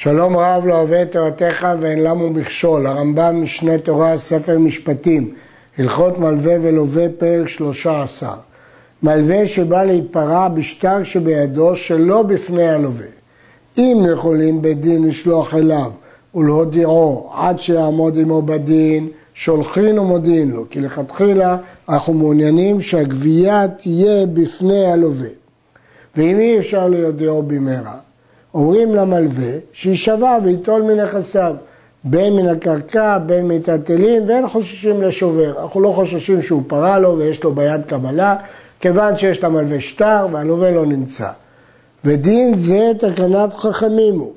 שלום רב לא את תורתך ואין למו מכשול, הרמב"ם משנה תורה, ספר משפטים, הלכות מלווה ולווה פרק שלושה עשר. מלווה שבא להיפרע בשטר שבידו שלא בפני הלווה. אם יכולים בית דין לשלוח אליו ולהודיעו עד שיעמוד עמו בדין, שולחין ומודיעין לו, כי לכתחילה אנחנו מעוניינים שהגבייה תהיה בפני הלווה. ואם אי אפשר ליודעו במהרה, אומרים למלווה שיישבע וייטול מנכסיו, בין מן הקרקע, בין מיטלטלין, ואין חוששים לשובר. אנחנו לא חוששים שהוא פרה לו ויש לו ביד קבלה, כיוון שיש למלווה שטר והלווה לא נמצא. ודין זה תקנת חכמים הוא,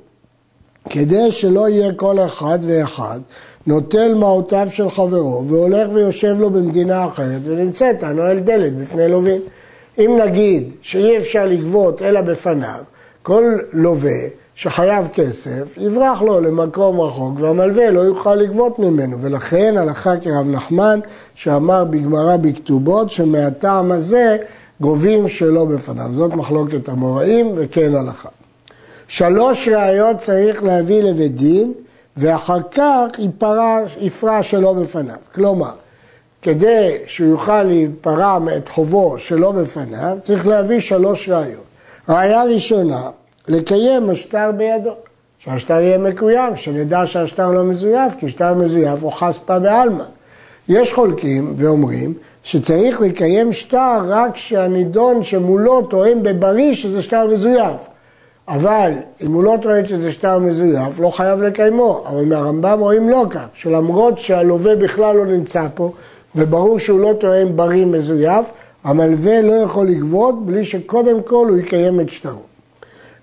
כדי שלא יהיה כל אחד ואחד נוטל מעותיו של חברו והולך ויושב לו במדינה אחרת ונמצאת הנועל דלת בפני לווים. אם נגיד שאי אפשר לגבות אלא בפניו, כל לווה שחייב כסף, יברח לו למקום רחוק והמלווה לא יוכל לגבות ממנו. ולכן הלכה כרב נחמן שאמר בגמרא בכתובות שמהטעם הזה גובים שלא בפניו. זאת מחלוקת המוראים וכן הלכה. שלוש ראיות צריך להביא לבית דין ואחר כך יפרע שלא בפניו. כלומר, כדי שהוא יוכל להיפרע את חובו שלא בפניו, צריך להביא שלוש ראיות. ראיה ראשונה, לקיים השטר בידו. שהשטר יהיה מקוים, שנדע שהשטר לא מזויף, כי שטר מזויף הוא חספא בעלמא. יש חולקים ואומרים שצריך לקיים שטר רק כשהנידון שמולו טוען בבריא שזה שטר מזויף. אבל אם הוא לא טוען שזה שטר מזויף, לא חייב לקיימו. אבל מהרמב"ם רואים לא כך, שלמרות שהלווה בכלל לא נמצא פה, וברור שהוא לא טוען בריא מזויף, המלווה לא יכול לגבות בלי שקודם כל הוא יקיים את שטרו.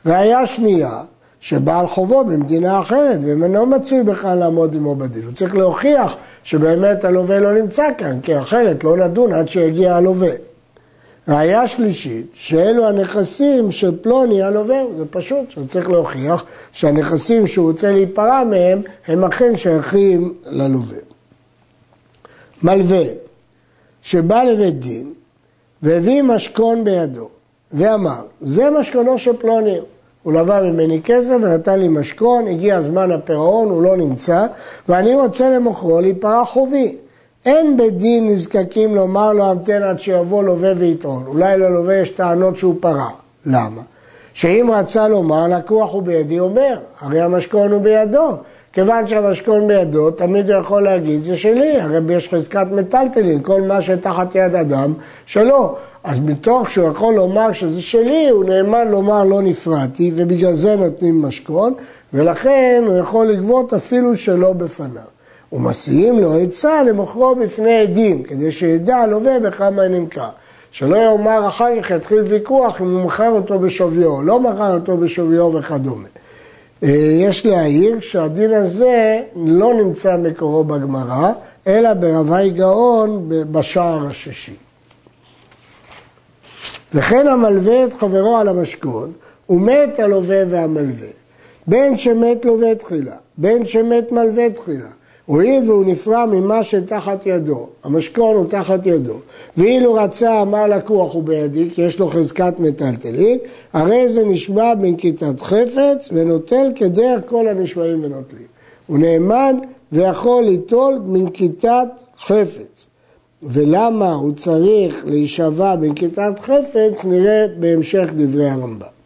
ראיה שנייה, שבעל חובו במדינה אחרת ומנו מצוי בכלל לעמוד עמו בדין. הוא צריך להוכיח שבאמת הלווה לא נמצא כאן, כי אחרת לא נדון עד שיגיע הלווה. ראיה שלישית, שאלו הנכסים של פלוני הלווה, זה פשוט, שהוא צריך להוכיח שהנכסים שהוא רוצה להיפרע מהם, הם אכן שייכים ללווה. מלווה, שבא לבית דין והביא משכון בידו ואמר, זה משכונו של פלוני, הוא לווה ממני כסף ונתן לי משכון, הגיע זמן הפירעון, הוא לא נמצא, ואני רוצה למוכרו להיפרע חובי. אין בית דין נזקקים לומר לו המתן עד שיבוא לווה ויתרון. אולי ללווה יש טענות שהוא פרע. למה? שאם רצה לומר, לקוח הוא בידי, אומר, הרי המשכון הוא בידו. כיוון שהמשכון בידו, תמיד הוא יכול להגיד, זה שלי, הרי יש חזקת מטלטלין, כל מה שתחת יד אדם, שלו. אז מתוך שהוא יכול לומר שזה שלי, הוא נאמן לומר לא נפרעתי, ובגלל זה נותנים משכון, ולכן הוא יכול לגבות אפילו שלא בפניו. ומסיעים לו עצה למוכרו בפני עדים, כדי שידע הלווה בכמה נמכר. שלא יאמר אחר כך יתחיל ויכוח אם הוא מכר אותו בשוויו לא מכר אותו בשוויו וכדומה. אה, יש להעיר שהדין הזה לא נמצא מקורו בגמרא, אלא ברבי גאון בשער השישי. וכן המלווה את חברו על המשכון, ומת הלווה והמלווה. בין שמת לווה תחילה, בין שמת מלווה תחילה. הואיל והוא נפרע ממה שתחת ידו, המשכון הוא תחת ידו, ואילו רצה אמר לקוח הוא בידי, כי יש לו חזקת מטלטלין, הרי זה נשבע בנקיטת חפץ ונוטל כדרך כל הנשבעים ונוטלים. הוא נאמן ויכול ליטול בנקיטת חפץ. ולמה הוא צריך להישבע בנקיטת חפץ, נראה בהמשך דברי הרמב"ם.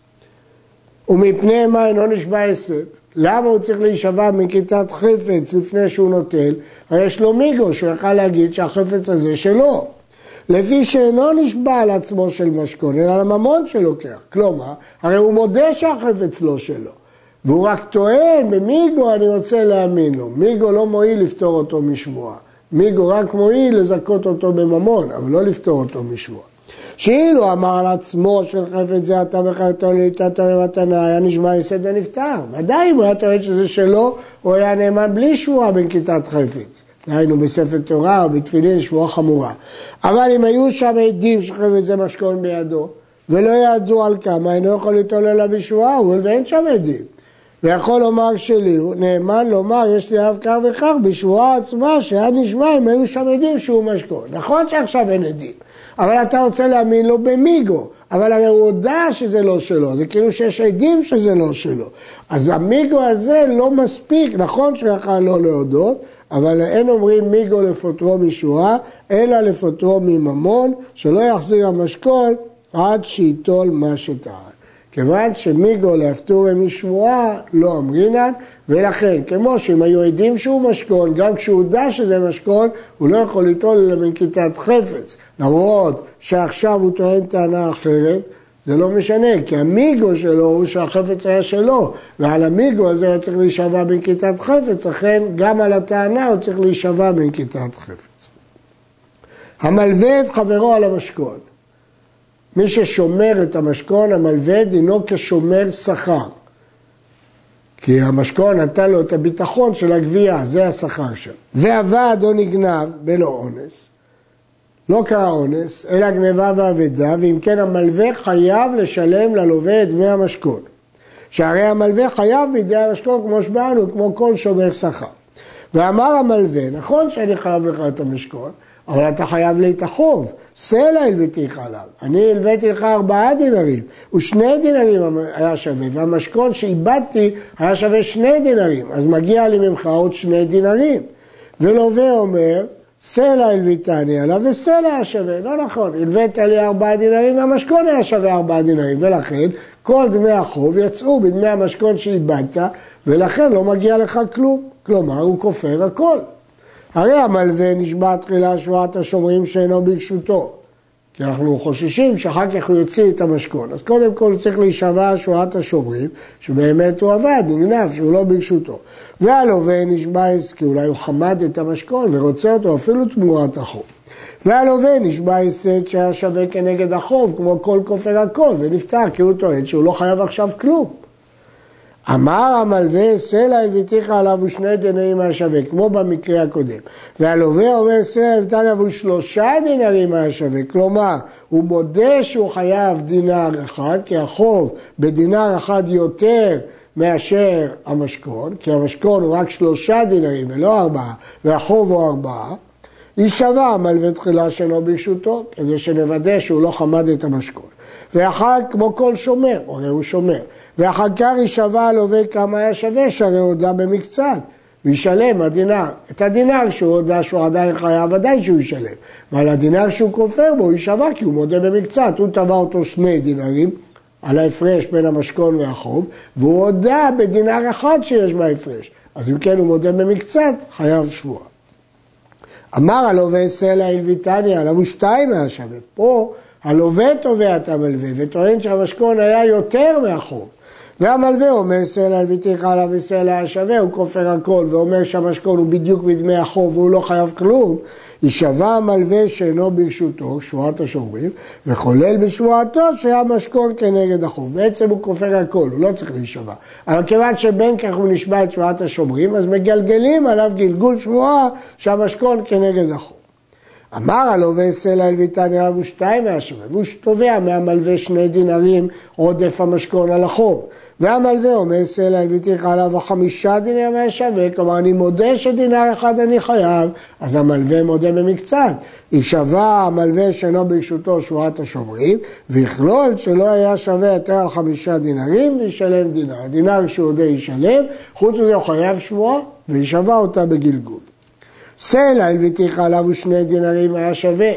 ומפני מה אינו נשבע הסת? למה הוא צריך להישבע בנקיטת חפץ לפני שהוא נוטל? הרי יש לו מיגו שהוא יכל להגיד שהחפץ הזה שלו. לפי שאינו נשבע על עצמו של משכון, אלא על הממון שלוקח. כלומר, הרי הוא מודה שהחפץ לא שלו. והוא רק טוען, במיגו אני רוצה להאמין לו. מיגו לא מועיל לפתור אותו משבועה. מיגו רק מועיל לזכות אותו בממון, אבל לא לפתור אותו משבועה. שאילו אמר על עצמו של חפץ זה אתה בחרתו ליטת למתנה, היה נשמע יסד ונפטר. ודאי אם הוא היה טוען שזה שלו, הוא היה נאמן בלי שבועה בנקיטת חפץ. דהיינו בספר תורה או בתפילין שבועה חמורה. אבל אם היו שם עדים שחפץ זה משכון בידו, ולא ידעו על כמה, אינו יכול ליטול אלא בשבועה, ואין שם עדים. ויכול לומר שלי, הוא נאמן לומר, יש לי אב כך וכך, בשבועה עצמה שהיה נשמע אם היו שם עדים שהוא משכון. נכון שעכשיו אין עדים, אבל אתה רוצה להאמין לו במיגו, אבל הרי הוא הודה שזה לא שלו, זה כאילו שיש עדים שזה לא שלו. אז המיגו הזה לא מספיק, נכון שיכל לא להודות, אבל אין אומרים מיגו לפוטרו משואה, אלא לפוטרו מממון, שלא יחזיר המשכון עד שייטול מה שטען. כיוון שמיגו להפטורי משבועה לא אמרינן, ולכן, כמו שאם היו עדים שהוא משכון, גם כשהוא הודה שזה משכון, הוא לא יכול ליטול אלא מנקיטת חפץ. למרות שעכשיו הוא טוען טענה אחרת, זה לא משנה, כי המיגו שלו הוא שהחפץ היה שלו, ועל המיגו הזה הוא צריך להישבע בנקיטת חפץ, לכן גם על הטענה הוא צריך להישבע בנקיטת חפץ. המלווה את חברו על המשכון. מי ששומר את המשכון, המלווה דינו כשומר שכר. כי המשכון נתן לו את הביטחון של הגבייה, זה השכר שלו. ועבד או נגנב בלא אונס. לא קרה אונס, אלא גניבה ואבדה, ואם כן המלווה חייב לשלם ללווה את דמי המשכון. שהרי המלווה חייב בידי המשכון כמו שבאנו, כמו כל שומר שכר. ואמר המלווה, נכון שאני חייב לך את המשכון, אבל אתה חייב לי את החוב, סלע הלוויתיך עליו. אני הלוויתי לך ארבעה דינרים, ושני דינרים היה שווה, והמשכון שאיבדתי היה שווה שני דינרים, אז מגיע לי ממך עוד שני דינרים. ולווה אומר, סלע הלוויתני עליו וסלע היה שווה. לא נכון, הלווית לי ארבעה דינרים והמשכון היה שווה ארבעה דינרים, ולכן כל דמי החוב יצאו בדמי המשכון שאיבדת, ולכן לא מגיע לך כלום. כלומר, הוא כופר הכל. הרי המלווה נשבע תחילה שבועת השומרים שאינו ברשותו. כי אנחנו חוששים שאחר כך הוא יוציא את המשכון. אז קודם כל צריך להישבע שבועת השומרים, שבאמת הוא עבד, נגנב, שהוא לא ברשותו. והלווה נשבע עסקי, אולי הוא חמד את המשכון ורוצה אותו אפילו תמורת החוב. והלווה נשבע הסד שהיה שווה כנגד החוב, כמו כל כופר הכל, ונפטר כי הוא טוען שהוא לא חייב עכשיו כלום. אמר המלווה סלע הלוויתיך עליו ושני דינרים מהשווה, כמו במקרה הקודם. והלווה אומר סלע הלוויתיך עליו ושלושה דינרים מהשווה, כלומר, הוא מודה שהוא חייב דינר אחד, כי החוב בדינר אחד יותר מאשר המשכון, כי המשכון הוא רק שלושה דינרים ולא ארבעה, והחוב הוא ארבעה. יישבע המלווה תחילה שלו ברשותו, כדי שנוודא שהוא לא חמד את המשכון. ואחר כמו כל שומר, הרי הוא שומר. ואחר כך יישבע הלווה כמה היה שווה, שהרי הודה במקצת, וישלם הדינר. את הדינר שהוא הודה שהוא עדיין חייב, ודאי שהוא ישלם. ועל הדינר שהוא כופר בו, יישבע כי הוא מודה במקצת. הוא תבע אותו שני דינרים, על ההפרש בין המשכון והחוב, והוא הודה בדינר אחד שיש בהפרש. אז אם כן הוא מודה במקצת, חייב שבועה. אמר הלווה סלע עליו הוא שתיים היה שווה. פה הלווה תובע את המלווה וטוען שהמשכון היה יותר מהחוב. והמלווה אומר סלע על ביתיך עליו וסלע השווה, הוא כופר הכל ואומר שהמשכון הוא בדיוק בדמי החוב והוא לא חייב כלום, יישבע המלווה שאינו ברשותו, שבועת השומרים, וחולל בשבועתו שהיה משכון כנגד החוב. בעצם הוא כופר הכל, הוא לא צריך להישבע. אבל כיוון שבין כך הוא נשבע את שבועת השומרים, אז מגלגלים עליו גלגול שבועה שהמשכון כנגד החוב. אמר הלווה סלע אל ויתן רבו שתיים מהשווה, והוא תובע מהמלווה שני דינרים עודף המשכון על החוב. והמלווה אומר סלע הלוויתיך עליו חמישה דינר מהשווה, כלומר אני מודה שדינר אחד אני חייב, אז המלווה מודה במקצת. יישבע המלווה שאינו ברשותו שבועת השומרים, ויכלול שלא היה שווה יותר על חמישה דינרים, וישלם דינר. דינר שהוא יודע ישלם, חוץ מזה הוא חייב שבועה, וישבע אותה בגלגול. סלע הלוויתיך עליו ושני דינרים היה שווה.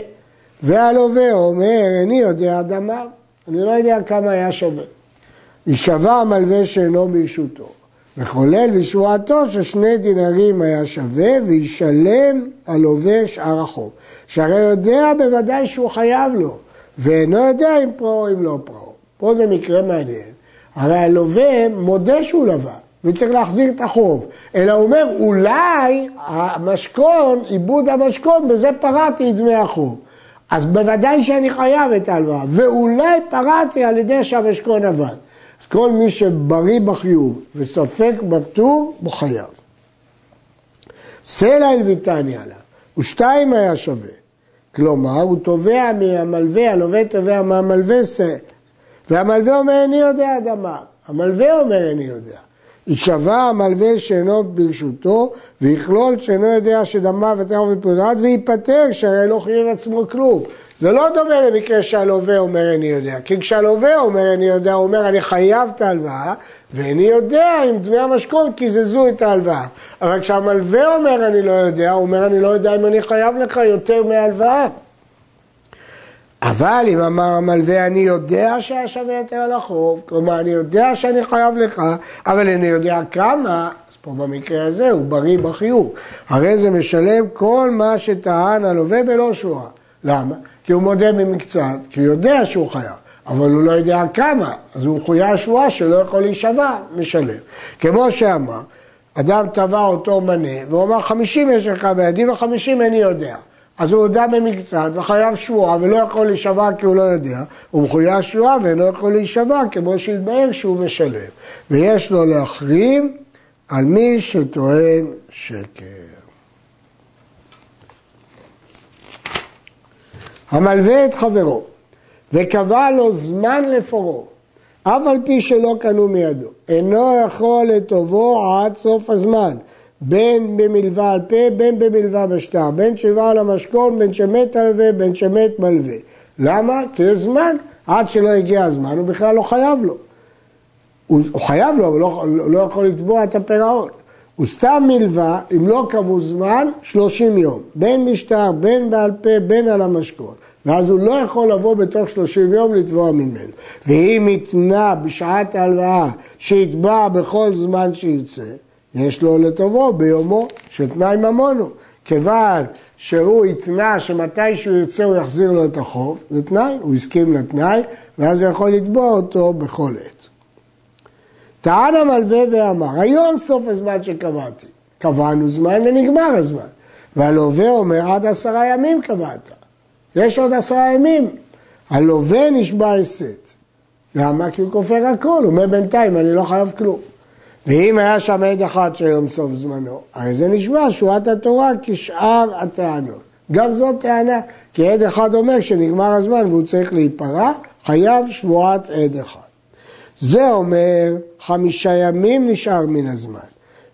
והלווה אומר, איני יודע דמיו, אני לא יודע כמה היה שווה. יישבע המלווה שאינו ברשותו, וחולל בשבועתו ששני דינרים היה שווה, וישלם הלווה שאר החוב. שהרי יודע בוודאי שהוא חייב לו, ואינו יודע אם פרעה או אם לא פרעה. פה זה מקרה מעניין. הרי הלווה מודה שהוא לבד. וצריך להחזיר את החוב. אלא הוא אומר, אולי המשכון, עיבוד המשכון, בזה פרעתי את דמי החוב. אז בוודאי שאני חייב את ההלוואה, ואולי פרעתי על ידי שהמשכון עבד. אז כל מי שבריא בחיוב וספק בפטור, הוא חייב. סלע הלוויתני עליו, ושתיים היה שווה. כלומר, הוא תובע מהמלווה, הלווה תובע מהמלווה סלע. והמלווה אומר, איני יודע אדמה. המלווה אומר, איני יודע. יישבע המלווה שאינו ברשותו, ויכלול שאינו יודע שדמה ותרם ופודרת, וייפטר, שהרי לא חייב עצמו כלום. זה לא דומה למקרה שהלווה אומר איני יודע, כי כשהלווה אומר איני יודע, הוא אומר אני חייב את ההלוואה, ואיני יודע אם דמי המשכון קיזזו את ההלוואה. אבל כשהמלווה אומר אני לא יודע, הוא אומר אני לא יודע אם אני חייב לך יותר מההלוואה. אבל אם אמר המלווה, אני יודע שהיה שווה יותר על החוב, כלומר, אני יודע שאני חייב לך, אבל אני יודע כמה, אז פה במקרה הזה הוא בריא בחיוב. הרי זה משלם כל מה שטען הלווה בלא שואה. למה? כי הוא מודה במקצת, כי הוא יודע שהוא חייב, אבל הוא לא יודע כמה, אז הוא מחויב שואה שלא יכול להישבע, משלם. כמו שאמר, אדם תבע אותו מנה, והוא אמר חמישים יש לך בידי וחמישים איני יודע. אז הוא הודה במקצת וחייב שבועה ולא יכול להישבע כי הוא לא יודע, הוא מחויב שבועה ואינו יכול להישבע כמו שהתבהר שהוא משלם. ויש לו להחרים על מי שטוען שקר. המלווה את חברו וקבע לו זמן לפורו, אף על פי שלא קנו מידו, אינו יכול לטובו עד סוף הזמן. בין במלווה על פה, בין במלווה בשטר, בין שבעה על המשכון, בין שמת הלווה, בין שמת מלווה. למה? כי יש זמן, עד שלא הגיע הזמן, הוא בכלל לא חייב לו. הוא, הוא חייב לו, אבל לא, לא יכול לתבוע את הפירעון. הוא סתם מלווה, אם לא קבעו זמן, 30 יום. בין משטר, בין בעל פה, בין על המשכון. ואז הוא לא יכול לבוא בתוך 30 יום לתבוע ממנו. ואם יתנה בשעת ההלוואה שיתבע בכל זמן שירצה, יש לו לטובו ביומו שתנאי ממונו. כיוון שהוא התנה שמתי שהוא ירצה הוא יחזיר לו את החוב, זה תנאי, הוא הסכים לתנאי, ואז הוא יכול לתבוע אותו בכל עת. טען המלווה ואמר, היום סוף הזמן שקבעתי. קבענו זמן ונגמר הזמן. והלווה אומר, עד עשרה ימים קבעת. יש עוד עשרה ימים. הלווה נשבע הסת. למה? כי הוא כופר הכל, הוא אומר בינתיים, אני לא חייב כלום. ואם היה שם עד אחד שהיום סוף זמנו, הרי זה נשמע שורת התורה כשאר הטענות. גם זאת טענה, כי עד אחד אומר שנגמר הזמן והוא צריך להיפרע, חייב שבועת עד אחד. זה אומר חמישה ימים נשאר מן הזמן,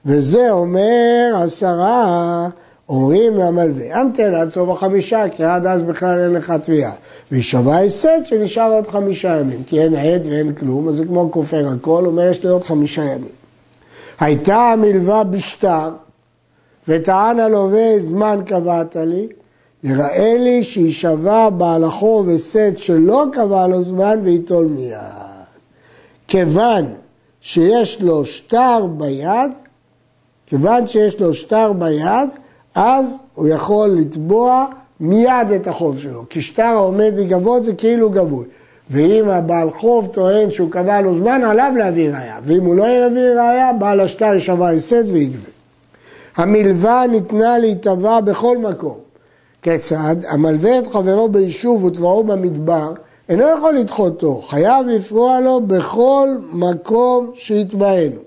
וזה אומר עשרה אומרים למלווה, המתן עד סוף החמישה, כי עד אז בכלל אין לך תביעה. וישבע הסד שנשאר עוד חמישה ימים, כי אין עד ואין כלום, אז זה כמו כופר הכל, אומר יש לי עוד חמישה ימים. הייתה המלווה בשטר, וטען הלווה זמן קבעת לי, יראה לי שישבע בעל החוב הסד שלא קבע לו זמן וייטול מיד. כיוון שיש לו שטר ביד, כיוון שיש לו שטר ביד, אז הוא יכול לתבוע מיד את החוב שלו. כי שטר העומד לגבות זה כאילו גבוי. ואם הבעל חוב טוען שהוא קבע לו זמן, עליו להביא ראייה. ואם הוא לא יביא ראייה, בעל השטר ישבע הסד ויגבה. המלווה ניתנה להיטבע בכל מקום. כיצד? המלווה את חברו ביישוב ותבעו במדבר, אינו יכול לדחותו, חייב לפרוע לו בכל מקום שיתבענו.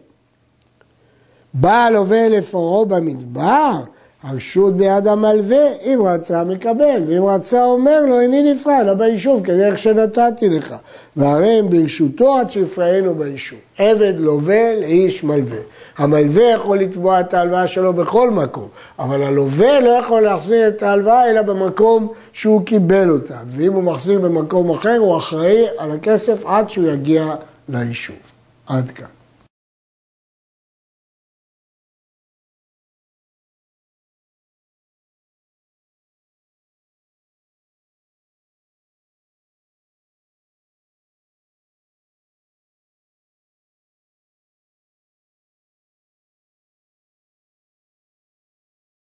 בא הלווה לפרעו במדבר, הרשות ביד המלווה, אם רצה מקבל, ואם רצה אומר לו איני נפרע, אלא ביישוב, כדרך שנתתי לך. והרי הם ברשותו עד שיפרענו ביישוב. עבד לווה לאיש מלווה. המלווה יכול לתבוע את ההלוואה שלו בכל מקום, אבל הלווה לא יכול להחזיר את ההלוואה אלא במקום שהוא קיבל אותה. ואם הוא מחזיר במקום אחר, הוא אחראי על הכסף עד שהוא יגיע ליישוב. עד כאן.